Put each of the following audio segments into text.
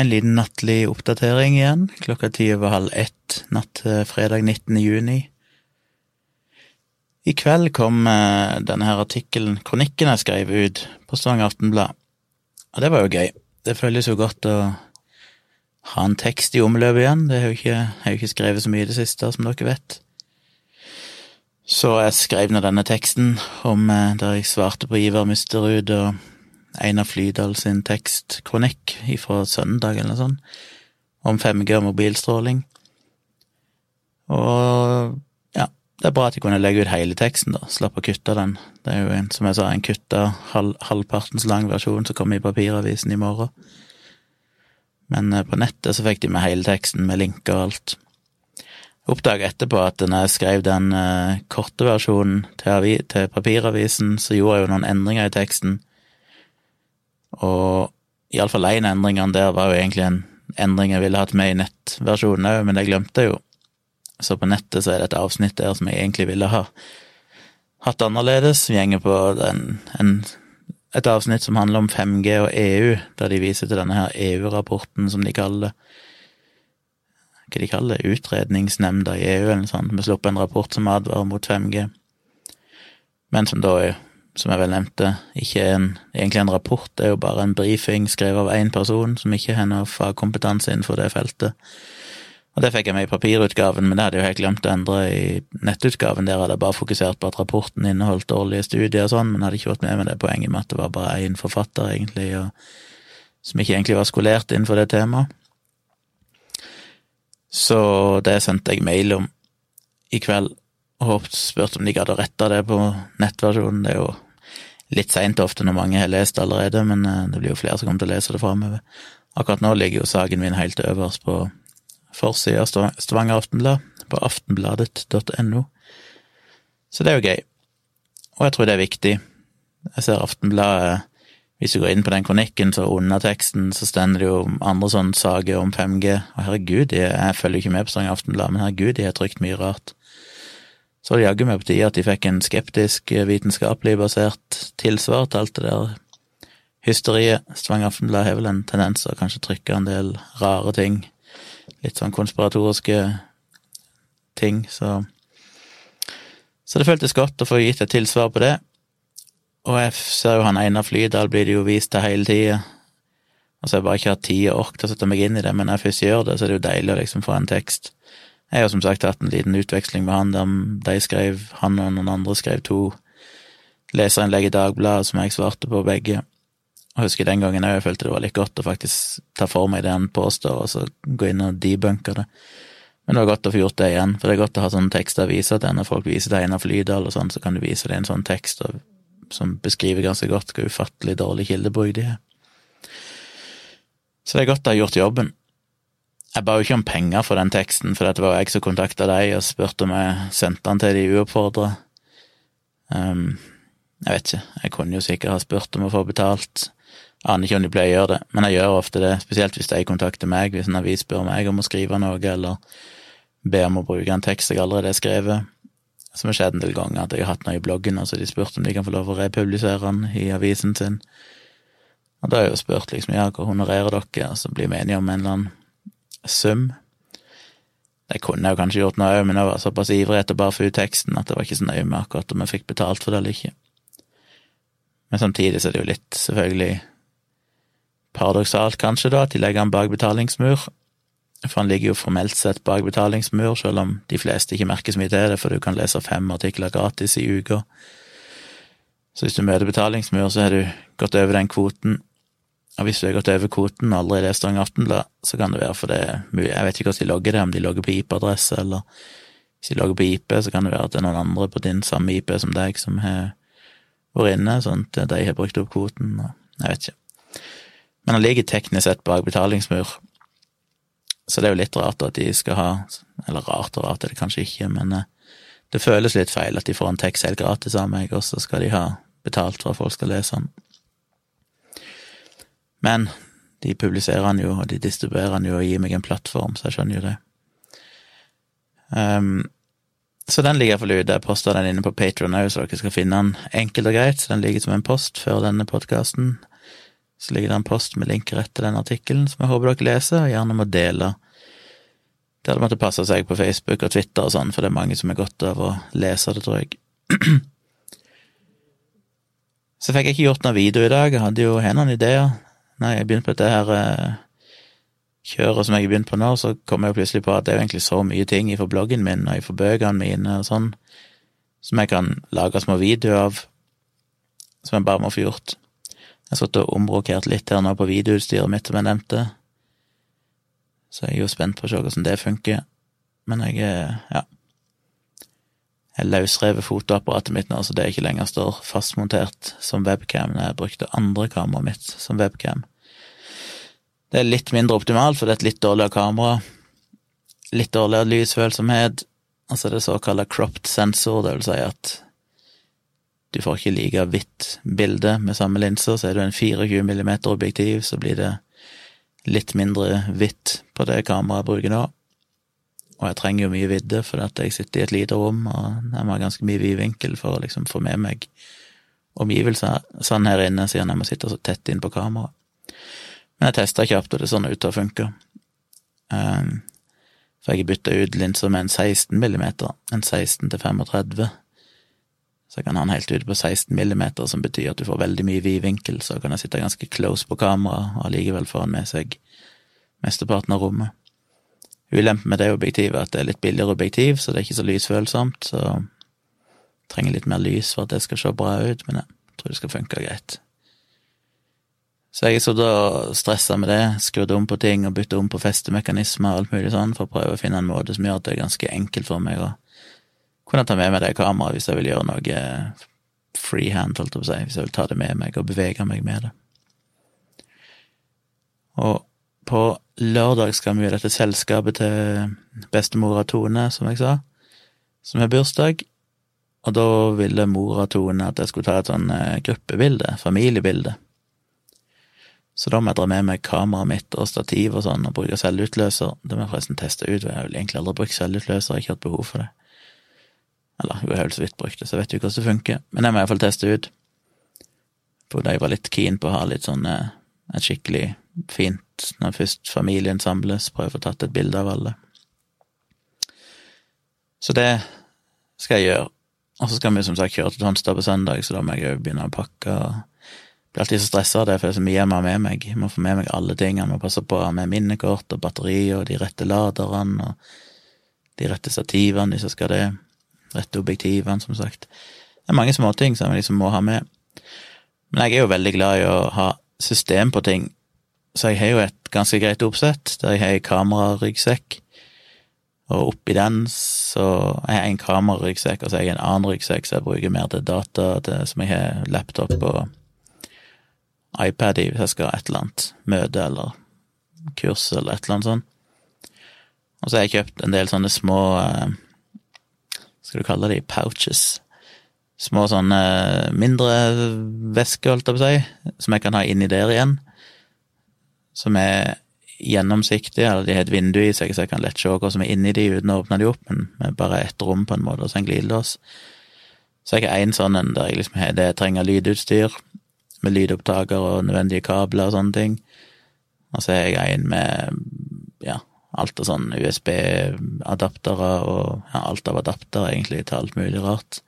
En liten nattlig oppdatering igjen, klokka ti over halv ett natt til fredag 19. juni. I kveld kom eh, denne her artikkelen, kronikken jeg skrev ut på Stavanger Aftenblad, og det var jo gøy. Det føles jo godt å ha en tekst i omløp igjen, det har jo ikke, har jo ikke skrevet så mye i det siste, som dere vet. Så jeg skrev nå denne teksten om eh, der jeg svarte på Ivar Mysterud og Einar Flydal sin tekstkronikk fra søndag eller noe sånt, om 5G og mobilstråling. Og ja, det er bra at jeg kunne legge ut hele teksten, da, slapp å kutte den. Det er jo en, som jeg sa, en kutta halv, halvpartens lang versjon som kommer i papiravisen i morgen. Men eh, på nettet så fikk de med hele teksten med linker og alt. Jeg oppdaga etterpå at når jeg skrev den uh, korte versjonen til, til papiravisen, så gjorde jeg jo noen endringer i teksten og iallfall én endring der var jo egentlig en endring jeg ville hatt med i nettversjonen òg, men det glemte jeg jo. Så på nettet så er det et avsnitt der som jeg egentlig ville ha hatt annerledes. Vi gjenger på den, en, et avsnitt som handler om 5G og EU, der de viser til denne her EU-rapporten, som de kaller det. Hva de kaller det? Utredningsnemnda i EU, eller noe sånt. Vi sluppet en rapport som advarer mot 5G, men som da er som jeg vel nevnte, ikke en, egentlig en rapport, det er jo bare en brifing skrevet av én person som ikke har noe fagkompetanse innenfor det feltet. Og det fikk jeg med i papirutgaven, men det hadde jeg jo helt glemt å endre i nettutgaven. Der hadde jeg bare fokusert på at rapporten inneholdt dårlige studier og sånn, men hadde ikke fått med meg det poenget med at det var bare én forfatter, egentlig, og, som ikke egentlig var skolert innenfor det temaet. Så det sendte jeg mail om i kveld, og spurt om de gadd å rette det på nettversjonen. Det er jo litt seint ofte når mange har lest det allerede, men eh, det blir jo flere som kommer til å lese det framover. Akkurat nå ligger jo saken min helt øverst på forsida av Stavanger Aftenblad, på aftenbladet.no. Så det er jo gøy. Og jeg tror det er viktig. Jeg ser Aftenbladet Hvis du går inn på den kronikken, så under teksten så stender det jo andre sånne saker om 5G. Og herregud, jeg, følger ikke med på Stavanger Aftenblad, men herregud, de har trykt mye rart. Så det jaggu meg på tide at de fikk en skeptisk, eh, vitenskapelig basert tilsvar til alt det der hysteriet. Stavanger Aftenblad har vel en tendens til å kanskje trykke en del rare ting. Litt sånn konspiratoriske ting, så Så det føltes godt å få gitt et tilsvar på det. Og jeg ser jo han Einar Flydal blir det jo vist til hele tida. Altså, så har jeg bare ikke hatt tid og ork til å sette meg inn i det, men når jeg først gjør det, så er det jo deilig å liksom få en tekst jeg har som sagt hatt en liten utveksling med han der de skrev, han og noen andre skrev to leserinnlegg i Dagbladet som jeg svarte på begge. Og husker den gangen jeg følte det var litt godt å faktisk ta for meg det han påstår, og så gå inn og debunke det. Men det var godt å få gjort det igjen, for det er godt å ha sånne tekster å vise til når folk viser til Einar Flydal og sånn, så kan du vise det en sånn tekst som beskriver ganske godt hvor ufattelig dårlig kildebruk de er. Så det er godt å ha gjort jobben. Jeg ba jo ikke om penger for den teksten, for det var jeg som kontakta deg og spurte om jeg sendte den til de uoppfordra. Um, jeg vet ikke, jeg kunne jo sikkert ha spurt om å få betalt. Aner ikke om de pleier å gjøre det, men jeg gjør ofte det, spesielt hvis de kontakter meg, hvis en avis spør meg om å skrive noe, eller ber om å bruke en tekst jeg allerede har skrevet. Som har skjedd en del ganger, at jeg har hatt noe i bloggen, og så har de spurt om de kan få lov å republisere den i avisen sin. Og da har jeg jo spurt liksom, ja, hva honorerer dere, og så blir vi enige om en eller annen sum. Det kunne jeg jo kanskje gjort noe òg, men jeg var såpass ivrig etter bare å få ut teksten at det var ikke så nøye med akkurat om jeg fikk betalt for det eller ikke. Men samtidig så er det jo litt, selvfølgelig, paradoksalt kanskje, da, at de legger han bak betalingsmur. For han ligger jo formelt sett bak betalingsmur, selv om de fleste ikke merker så mye til det, for du kan lese fem artikler gratis i uka. Så hvis du møter betalingsmur, så har du gått over den kvoten og hvis du har gått over kvoten og aldri lest Stavanger Aftenblad, så kan det være for det Jeg vet ikke hvordan de logger det, om de logger på IP-adresse, eller hvis de logger på IP, så kan det være at det er noen andre på din samme IP som deg som har vært inne, sånn at de har brukt opp kvoten, og jeg vet ikke. Men han ligger teknisk sett bak betalingsmur, så det er jo litt rart at de skal ha Eller rart og rart er det kanskje ikke, men eh, det føles litt feil at de får en tekst helt gratis av meg, og så skal de ha betalt for at folk skal lese den. Men de publiserer den jo, og de distribuerer den jo og gir meg en plattform, så jeg skjønner jo det. Um, så den ligger iallfall ute. Jeg poster den inne på Patron òg, så dere skal finne den enkelt og greit. Så den ligger som en post før denne podkasten Så ligger det en post med link rett til den artikkelen, som jeg håper dere leser, og gjerne må dele. Det hadde måttet passe seg på Facebook og Twitter og sånn, for det er mange som er godt av å lese det, tror jeg. Så fikk jeg ikke gjort noe video i dag, jeg hadde jo noen ideer. Når jeg begynte på dette her eh, kjøret som jeg har begynt på nå, så kom jeg plutselig på at det er jo egentlig så mye ting fra bloggen min og fra bøkene mine og sånn, som jeg kan lage små videoer av, som jeg bare må få gjort. Jeg har sittet og omrokert litt her nå på videoutstyret mitt, som jeg nevnte, så jeg er jo spent på å se hvordan det funker. Men jeg er, ja Jeg løsrevet fotoapparatet mitt nå, så det ikke lenger står fastmontert som webcam når jeg brukte andre kameraet mitt som webcam. Det er litt mindre optimalt, for det er et litt dårligere kamera. Litt dårligere lysfølsomhet. Altså det såkalte cropped sensor, det vil si at du får ikke like hvitt bilde med samme linser, så er du en 24 mm objektiv, så blir det litt mindre hvitt på det kameraet jeg bruker nå. Og jeg trenger jo mye vidde, for at jeg sitter i et lite rom, og jeg må ha ganske mye vid vinkel for å liksom få med meg omgivelsene sånn her inne, siden jeg må sitte så tett inn på kameraet. Men jeg testa kjapt, og det sånn ut å funke. Um, for jeg bytta ut linser med en 16 millimeter, en 16 til 35. Så jeg kan ha den helt ute på 16 millimeter, som betyr at du får veldig mye vid vinkel, så kan jeg sitte ganske close på kamera og allikevel få den med seg mesteparten av rommet. Ulempen med det objektivet er at det er litt billigere objektiv, så det er ikke så lysfølsomt, så jeg trenger litt mer lys for at det skal se bra ut, men jeg tror det skal funke greit. Så jeg satt og stressa med det, skrudd om på ting og bytta om på festemekanismer og alt mulig sånn, for å prøve å finne en måte som gjør at det er ganske enkelt for meg å kunne ta med meg det kameraet hvis jeg vil gjøre noe freehand, holdt jeg på å si, hvis jeg vil ta det med meg og bevege meg med det. Og på lørdag skal vi i dette selskapet til bestemora Tone, som jeg sa, som har bursdag, og da ville mora Tone at jeg skulle ta et sånn eh, gruppebilde, familiebilde så da må jeg dra med meg kameraet mitt og stativ og sånn, og bruke selvutløser. Det må jeg forresten teste ut, jeg har vel egentlig aldri brukt selvutløser, jeg har ikke hatt behov for det. Eller, jo, jeg har vel så vidt brukt det, så jeg vet jo hvordan det funker, men det må jeg iallfall teste ut. Fordi jeg var litt keen på å ha litt sånn eh, et skikkelig fint, når først familien samles, prøve å få tatt et bilde av alle. Så det skal jeg gjøre. Og så skal vi som sagt kjøre til Tonstad på søndag, så da må jeg òg begynne å pakke Jeg blir alltid så stressa av det, for det er så mye jeg må ha med meg. Jeg må få med meg alle tingene. Jeg Må passe på å ha med minnekort og batteri og de rette laderne og de rette stativene hvis jeg skal det. Rette objektivene, som sagt. Det er mange småting som jeg liksom må ha med. Men jeg er jo veldig glad i å ha system på ting, så jeg har jo et ganske greit oppsett, der jeg har en kameraryggsekk, og oppi den så jeg har en kameraryggsekk, og så har jeg en annen ryggsekk som jeg bruker mer til data, til, som jeg har laptop og iPad i hvis jeg skal ha et eller annet møte eller kurs eller et eller annet sånt. Og så har jeg kjøpt en del sånne små eh, Skal du kalle de pouches? Små sånne mindre vesker, holdt jeg på å si, som jeg kan ha inni der igjen. Som er gjennomsiktige, eller de har et vindu i seg, så jeg kan lett se hva som er inni de uten å åpne de opp, men med bare ett rom, på en måte, og så en glidelås. Så jeg har en sånn en der jeg liksom har det jeg trenger lydutstyr, med lydopptaker og nødvendige kabler og sånne ting. Og så har jeg en med ja, alt av sånn USB-adaptere og ja, alt av adaptere, egentlig, til alt mulig rart.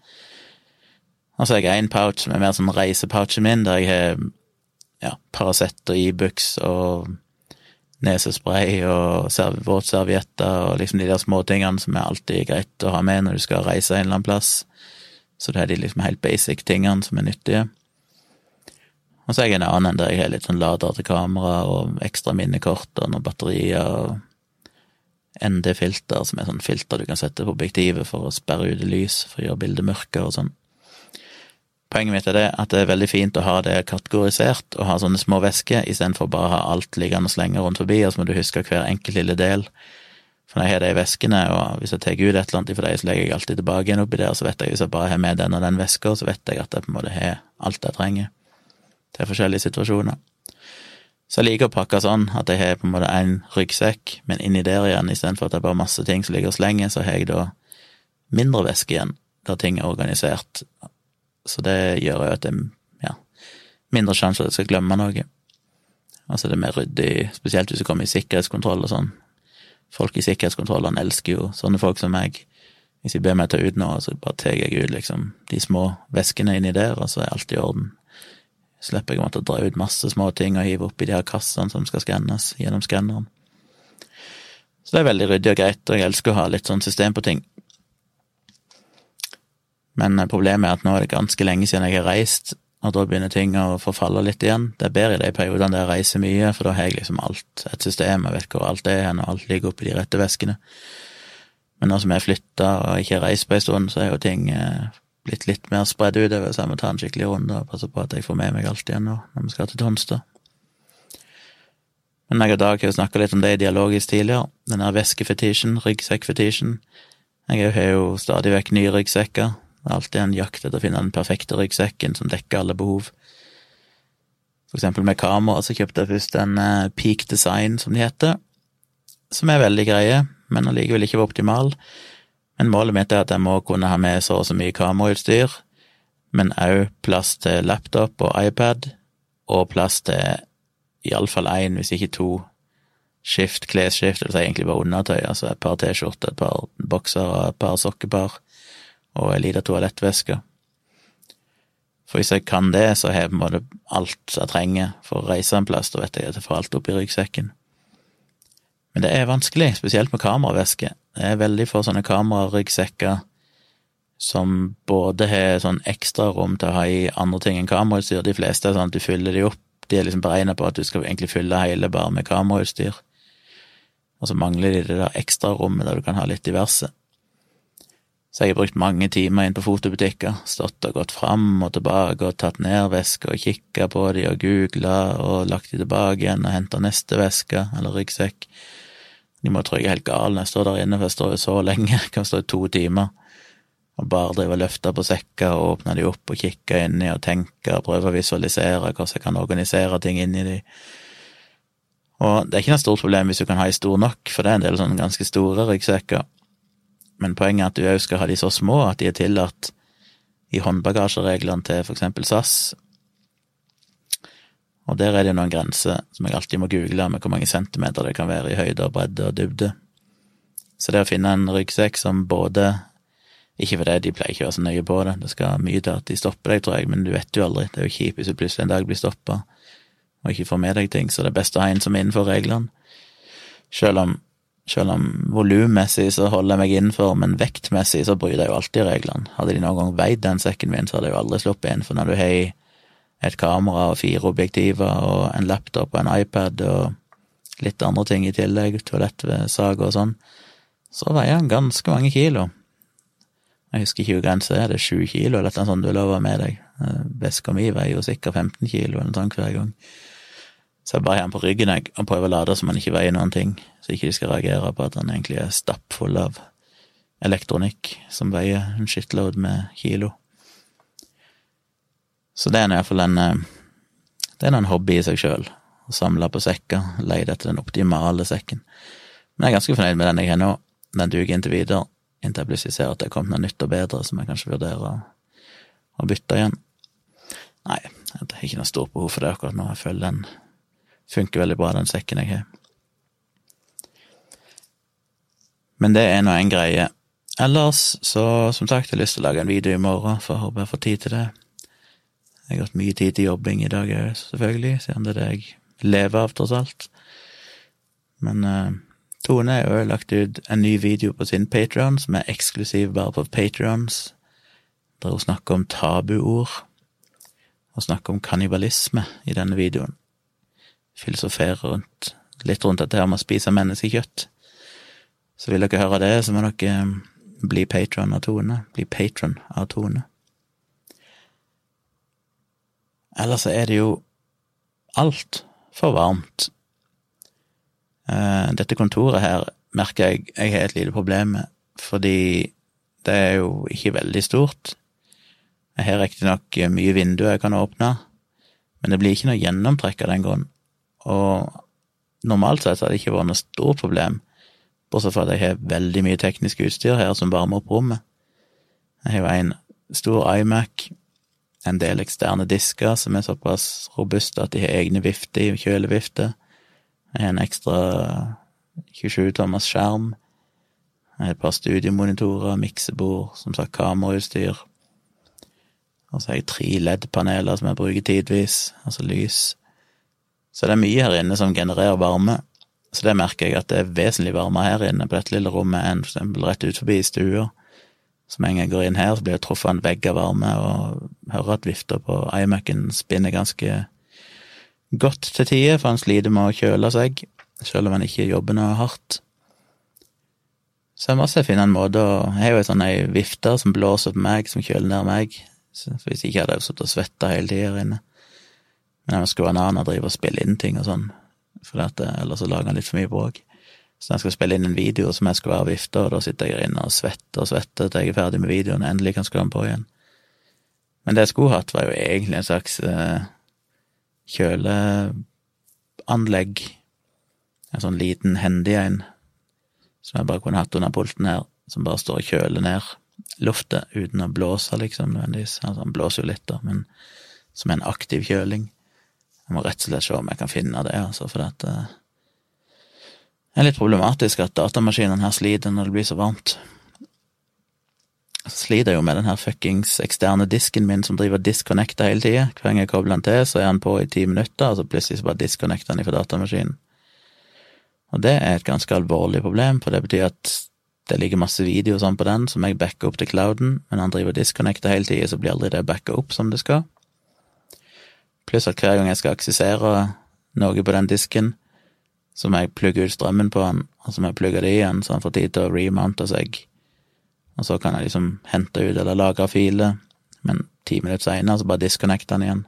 Og så har jeg en pouch som er mer sånn reisepouchen min, der jeg har ja, Paracet og Ibux e og nesespray og våtservietter og liksom de der småtingene som er alltid greit å ha med når du skal reise en eller annen plass. Så det er de liksom helt basic tingene som er nyttige. Og så er jeg en annen der jeg har litt sånn lader til kamera og ekstra minnekort og noen batterier og ND-filter, som er sånn filter du kan sette på objektivet for å sperre ut lys, for å gjøre bildet mørkere og sånn. Poenget mitt er det at det er veldig fint å ha det kategorisert og ha sånne små vesker, istedenfor bare å ha alt liggende og slenge rundt forbi, og så må du huske hver enkelt lille del. For når jeg har de veskene, og hvis jeg tar ut et eller annet for dem, så legger jeg alltid tilbake igjen oppi der, så vet jeg hvis jeg bare har med den og den veska, så vet jeg at jeg på en måte har alt jeg trenger til forskjellige situasjoner. Så jeg liker å pakke sånn at jeg har på en måte en ryggsekk, men inni der igjen, istedenfor at det er bare masse ting som ligger og slenger, så har jeg da mindre væske igjen, der ting er organisert. Så det gjør jo at det ja, mindre sjanse for at jeg skal glemme noe. Altså det er mer ryddig, spesielt hvis du kommer i sikkerhetskontroll og sånn. Folk i sikkerhetskontrollene elsker jo sånne folk som meg. Hvis de ber meg ta ut noe, så bare tar jeg ut liksom de små veskene inni der, og så er alt i orden. Slipper jeg å måtte dra ut masse små ting og hive oppi de her kassene som skal skannes gjennom skanneren. Så det er veldig ryddig og greit, og jeg elsker å ha litt sånn system på ting. Men problemet er at nå er det ganske lenge siden jeg har reist, og da begynner ting å forfalle litt igjen. Det er bedre i de periodene der jeg reiser mye, for da har jeg liksom alt, et system, jeg vet hvor alt er hen, og alt ligger oppi de rette veskene. Men nå som jeg flytta og ikke har reist på en stund, så er jo ting eh, blitt litt mer spredd utover, så jeg må ta en skikkelig runde og passe på at jeg får med meg alt igjen nå når vi skal til Tonstad. Men jeg og Dag har jo snakka litt om det dialogisk tidligere, den der veskefetisjen, ryggsekkfetisjen. Jeg har jo stadig vekk nye ryggsekker, det er alltid en jakt etter å finne den perfekte ryggsekken som dekker alle behov. For eksempel med kamera så kjøpte jeg først en uh, Peak Design, som de heter, som er veldig greie, men allikevel ikke var optimal. Men målet mitt er at jeg må kunne ha med så og så mye kamerautstyr, men òg plass til laptop og iPad, og plass til iallfall én, hvis ikke to, skift, klesskift, si egentlig bare undertøy, altså et par T-skjorter, et par bokser og et par sokkepar og ei lita toalettveske. For hvis jeg kan det, så har jeg på en måte alt jeg trenger for å reise en plass, da vet jeg at jeg får alt oppi ryggsekken. Men det er vanskelig, spesielt med kameraveske. Det er veldig få sånne kameraryggsekker som både har sånn ekstrarom til å ha i andre ting enn kamerautstyr. De fleste er sånn at du fyller de opp. De er liksom beregna på at du skal egentlig fylle hele bare med kamerautstyr. Og så mangler de det der ekstrarommet der du kan ha litt diverse. Så jeg har brukt mange timer inn på fotobutikker, stått og gått fram og tilbake og tatt ned vesker og kikka på de og googla og lagt de tilbake igjen og henta neste veske eller ryggsekk. De må tro jeg er helt gal når jeg står der inne, for jeg står jo så lenge, jeg kan stå i to timer og bare drive og løfte på sekker og åpne de opp og kikke inni og tenke og prøve å visualisere hvordan jeg kan organisere ting inni de. Og det er ikke noe stort problem hvis du kan ha ei stor nok, for det er en del sånne ganske store ryggsekker men poenget er at du òg skal ha de så små at de er tillatt i håndbagasjereglene til eksempel SAS. Og der er det noen grenser som jeg alltid må google med hvor mange centimeter det kan være i høyde og bredde og dybde. Så det å finne en ryggsekk som både Ikke fordi de pleier ikke å være så nøye på det, det skal mye til at de stopper deg, tror jeg, men du vet jo aldri. Det er jo kjipt hvis du plutselig en dag blir stoppa og ikke får med deg ting, så det er best å ha en som er innenfor reglene. Selv om selv om volummessig så holder jeg meg innenfor, men vektmessig så bryter jeg jo alltid reglene. Hadde de noen gang veid den sekken min, så hadde jeg jo aldri sluppet inn, for når du har et kamera og fire objektiver og en laptop og en iPad og litt andre ting i tillegg, toalettsag og sånn, så veier han ganske mange kilo. Jeg husker ikke hvor grensa er, det er sju kilo eller noe sånt du lover med deg. Veska mi veier jo sikkert 15 kilo eller noe sånt hver gang. Så jeg bare har den på ryggen jeg, og prøver å lade så man ikke veier noen ting, så ikke de skal reagere på at han egentlig er stappfull av elektronikk som veier en shitload med kilo. Så det er iallfall en eh, Det er en hobby i seg sjøl, å samle på sekker, leie etter den optimale sekken. Men jeg er ganske fornøyd med den jeg har nå. Den duger inntil videre, inntil jeg plutselig ser at det er kommet noe nytt og bedre som jeg kanskje vurderer å bytte igjen. Nei, jeg har ikke noe stort behov for det akkurat nå. Jeg føler den Funker veldig bra, den sekken jeg har. Men det er nå en greie. Ellers, så som sagt, jeg har lyst til å lage en video i morgen, for jeg håper jeg får tid til det. Jeg har hatt mye tid til jobbing i dag òg, selvfølgelig, siden det er det jeg lever av, tross alt. Men uh, Tone har jo lagt ut en ny video på sin Patrion, som er eksklusiv bare på Patrions, der hun snakker om tabuord, og snakker om kannibalisme i denne videoen filosofere rundt, litt rundt dette her med å spise menneskekjøtt. Så vil dere høre det, så må dere eh, bli patron av Tone. Bli patron av Tone. Ellers så er det jo altfor varmt. Eh, dette kontoret her merker jeg jeg har et lite problem med, fordi det er jo ikke veldig stort. Jeg har riktignok mye vinduer jeg kan åpne, men det blir ikke noe gjennomtrekk av den grunn. Og normalt sett har det ikke vært noe stort problem, bortsett fra at jeg har veldig mye teknisk utstyr her som varmer opp rommet. Jeg har jo en stor iMac, en del eksterne disker som er såpass robuste at de har egne vifter kjølevifter. Jeg har en ekstra 27 tommers skjerm. Jeg har et par studiemonitorer, miksebord, som sagt kamerautstyr. Og så har jeg tre LED-paneler som jeg bruker tidvis, altså lys. Så det er mye her inne som genererer varme. Så det merker jeg at det er vesentlig varmere her inne på dette lille rommet enn eksempel rett ut forbi stua. Så med en gang jeg går inn her, så blir jeg truffet av en vegg av varme, og hører at vifta på iMac-en spinner ganske godt til tider, for han sliter med å kjøle seg, selv om han ikke jobber noe hardt. Så jeg må også finne en måte å Jeg har jo ei sånn vifte som blåser på meg, som kjøler ned meg, så hvis ikke hadde jeg sittet og svetta hele tida her inne. Men jeg skulle skru den av når jeg og spiller inn ting og sånn, for ellers så lager han litt for mye bråk. Så når jeg skal spille inn en video som jeg skulle være vifta, og da sitter jeg inne og svetter og svetter til jeg er ferdig med videoen og endelig kan skru den på igjen. Men det jeg skulle hatt, var jo egentlig en slags eh, kjøleanlegg. En sånn liten handy en, som jeg bare kunne hatt under pulten her, som bare står og kjøler ned luftet uten å blåse, liksom, nødvendigvis. Altså, han blåser jo litt, da, men som en aktiv kjøling. Jeg må rett og slett se om jeg kan finne det, altså, for eh, det er litt problematisk at datamaskinene her sliter når det blir så varmt. Så sliter jo med den her fuckings eksterne disken min som driver disconnecta hele tida. Hver gang jeg kobler den til, så er han på i ti minutter, og så plutselig så bare disconnecter han fra datamaskinen. Og det er et ganske alvorlig problem, for det betyr at det ligger masse video sånn på den som jeg backer opp til clouden, men han driver disconnecta hele tida, så blir aldri det backa opp som det skal. Pluss at hver gang jeg skal aksessere noe på den disken, så må jeg plugge ut strømmen på den, og så må jeg plugge det igjen, så han får tid til å remounte seg. Og så kan jeg liksom hente ut eller lagre filer, men ti minutter seinere så bare disconnecter den igjen.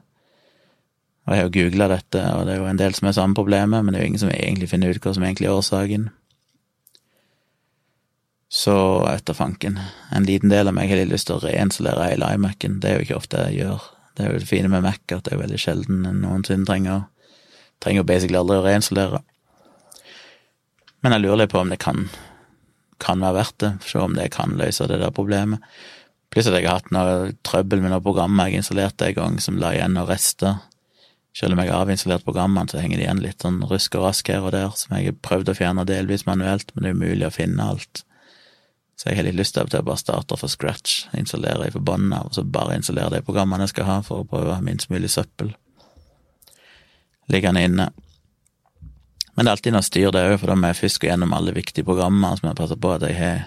Og jeg har jo googla dette, og det er jo en del som er samme problemet, men det er jo ingen som egentlig finner ut hva som egentlig er årsaken. Så etter fanken. En liten del av meg har litt lyst til å reinstallere hele iMac-en, det er jo ikke ofte jeg gjør. Det er jo det fine med Mac, at det er veldig sjelden noensinne trenger Trenger basically aldri å reinstallere. Men jeg lurer litt på om det kan, kan være verdt det, se om det kan løse det der problemet. Pluss at jeg har hatt noe trøbbel med noe program jeg installerte en gang, som la igjen noen rester. Selv om jeg har avinstallert programmene, så henger det igjen litt sånn rusk og rask her og der, som jeg har prøvd å fjerne delvis manuelt, men det er umulig å finne alt. Så jeg har litt lyst til å bare starte fra scratch, installere i forbanna, og så bare installere de programmene jeg skal ha, for å prøve minst mulig søppel liggende inne. Men det er alltid noe styr, det òg, for da må jeg først gå gjennom alle viktige programmer, så må jeg passe på at jeg har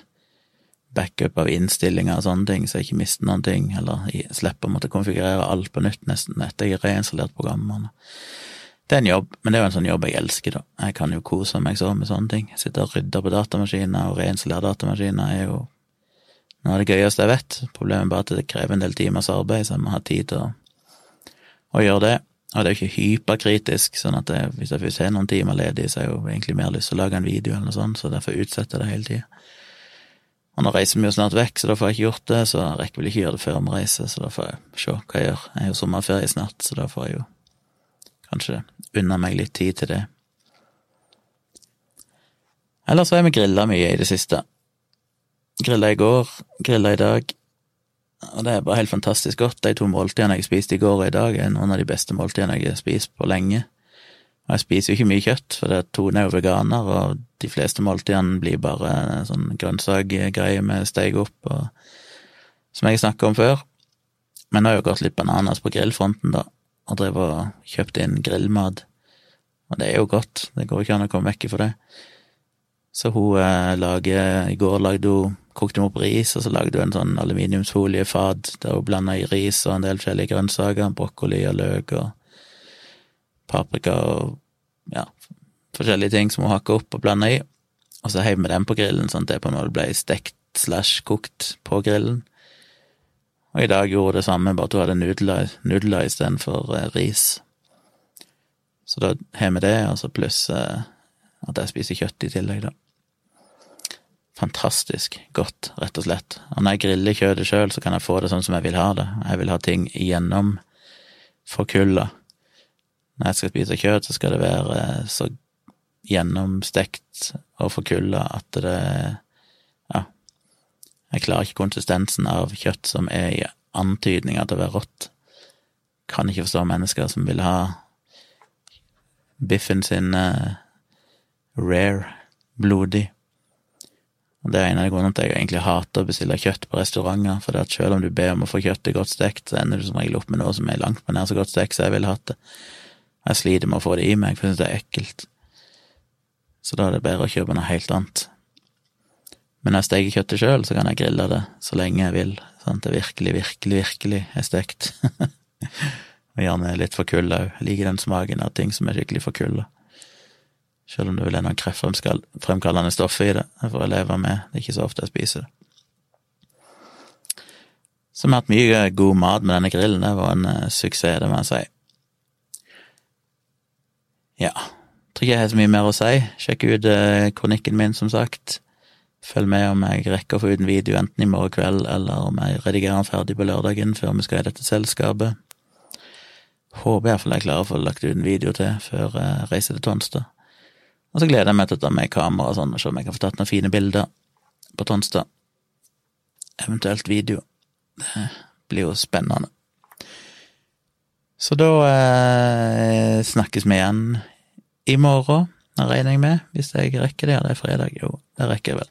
backup av innstillinger og sånne ting, så jeg ikke mister noen ting, eller slipper å måtte konfigurere alt på nytt nesten etter jeg har reinstallert programmene. Det er en jobb, men det er jo en sånn jobb jeg elsker, da. Jeg kan jo kose meg så med sånne ting. Sitte og rydde på datamaskiner og reinstallere datamaskiner er jo noe av det gøyeste jeg vet. Problemet er bare at det krever en del timers arbeid, så jeg må ha tid til å, å gjøre det. Og det er jo ikke hyperkritisk, sånn at det, hvis jeg først har noen timer ledig, så har jeg jo egentlig mer lyst til å lage en video eller noe sånt, så derfor utsetter jeg det hele tida. Og nå reiser vi jo snart vekk, så da får jeg ikke gjort det, så jeg rekker vel ikke gjøre det før vi reiser, så da får jeg se hva jeg gjør. Jeg har jo sommerferie snart, så da får jeg jo kanskje unna meg litt tid til det. Ellers har vi grilla mye i det siste. Grilla i går, grilla i dag, og det er bare helt fantastisk godt. De to måltidene jeg spiste i går og i dag, er noen av de beste måltidene jeg har spist på lenge. Og jeg spiser jo ikke mye kjøtt, for det er Tone jo veganer, og de fleste måltidene blir bare sånn grønnsakgreier med steik opp, og som jeg snakka om før. Men nå har jo gått litt bananas på grillfronten, da, og drev og kjøpte inn grillmat. Og det er jo godt, det går ikke an å komme vekk fra det. Så hun eh, lager I går lagde hun kokte hun opp ris, og så lagde hun en sånn aluminiumsfoliefat der hun blanda i ris og en del forskjellige grønnsaker, brokkoli og løk og paprika og ja, forskjellige ting som hun hakka opp og blanda i. Og så heiv vi den på grillen, sånn at det på en måte ble stekt slash kokt på grillen. Og i dag gjorde hun det samme, bare at hun hadde nudler, nudler istedenfor eh, ris. Så da har vi det, og så pluss eh, at jeg spiser kjøtt i tillegg, da fantastisk godt, rett og slett. Og når jeg griller kjøttet sjøl, så kan jeg få det sånn som jeg vil ha det. Jeg vil ha ting igjennom forkulla. Når jeg skal spise kjøtt, så skal det være så gjennomstekt og forkulla at det. Jeg klarer ikke konsistensen av kjøtt som er i antydninger til å være rått. kan ikke forstå mennesker som vil ha biffen sin uh, rare, blodig. Og Det er en av grunnene til at jeg egentlig hater å bestille kjøtt på restauranter, for det at selv om du ber om å få kjøttet godt stekt, så ender du som regel opp med noe som er langt på nær så godt stekt som jeg ville hatt det. Jeg sliter med å få det i meg, for jeg synes det er ekkelt. Så da er det bedre å kjøpe noe helt annet. Men når jeg steker kjøttet sjøl, så kan jeg grille det så lenge jeg vil, sånn at det virkelig, virkelig, virkelig er stekt. og gjerne litt forkulla òg. Jeg liker den smaken av ting som er skikkelig for forkulla. Selv om det vil er noen kreftfremkallende stoffer i det. Det får jeg leve med, det er ikke så ofte jeg spiser det. Så vi har hatt mye god mat med denne grillen, det var en uh, suksess, det må jeg si. Ja, tror ikke jeg har så mye mer å si. Sjekk ut uh, kronikken min, som sagt. Følg med om jeg rekker å få ut en video enten i morgen kveld, eller om jeg redigerer den ferdig på lørdagen før vi skal i dette selskapet. Håper iallfall jeg klarer å få lagt ut en video til før jeg reiser til Tonstad. Og så gleder jeg meg til å ta med kamera og sånn, og se om jeg kan få tatt noen fine bilder på Tonstad. Eventuelt video. Det blir jo spennende. Så da eh, snakkes vi igjen i morgen, regner jeg med, hvis jeg rekker det. Ja, det er fredag. Jo, det rekker jeg vel.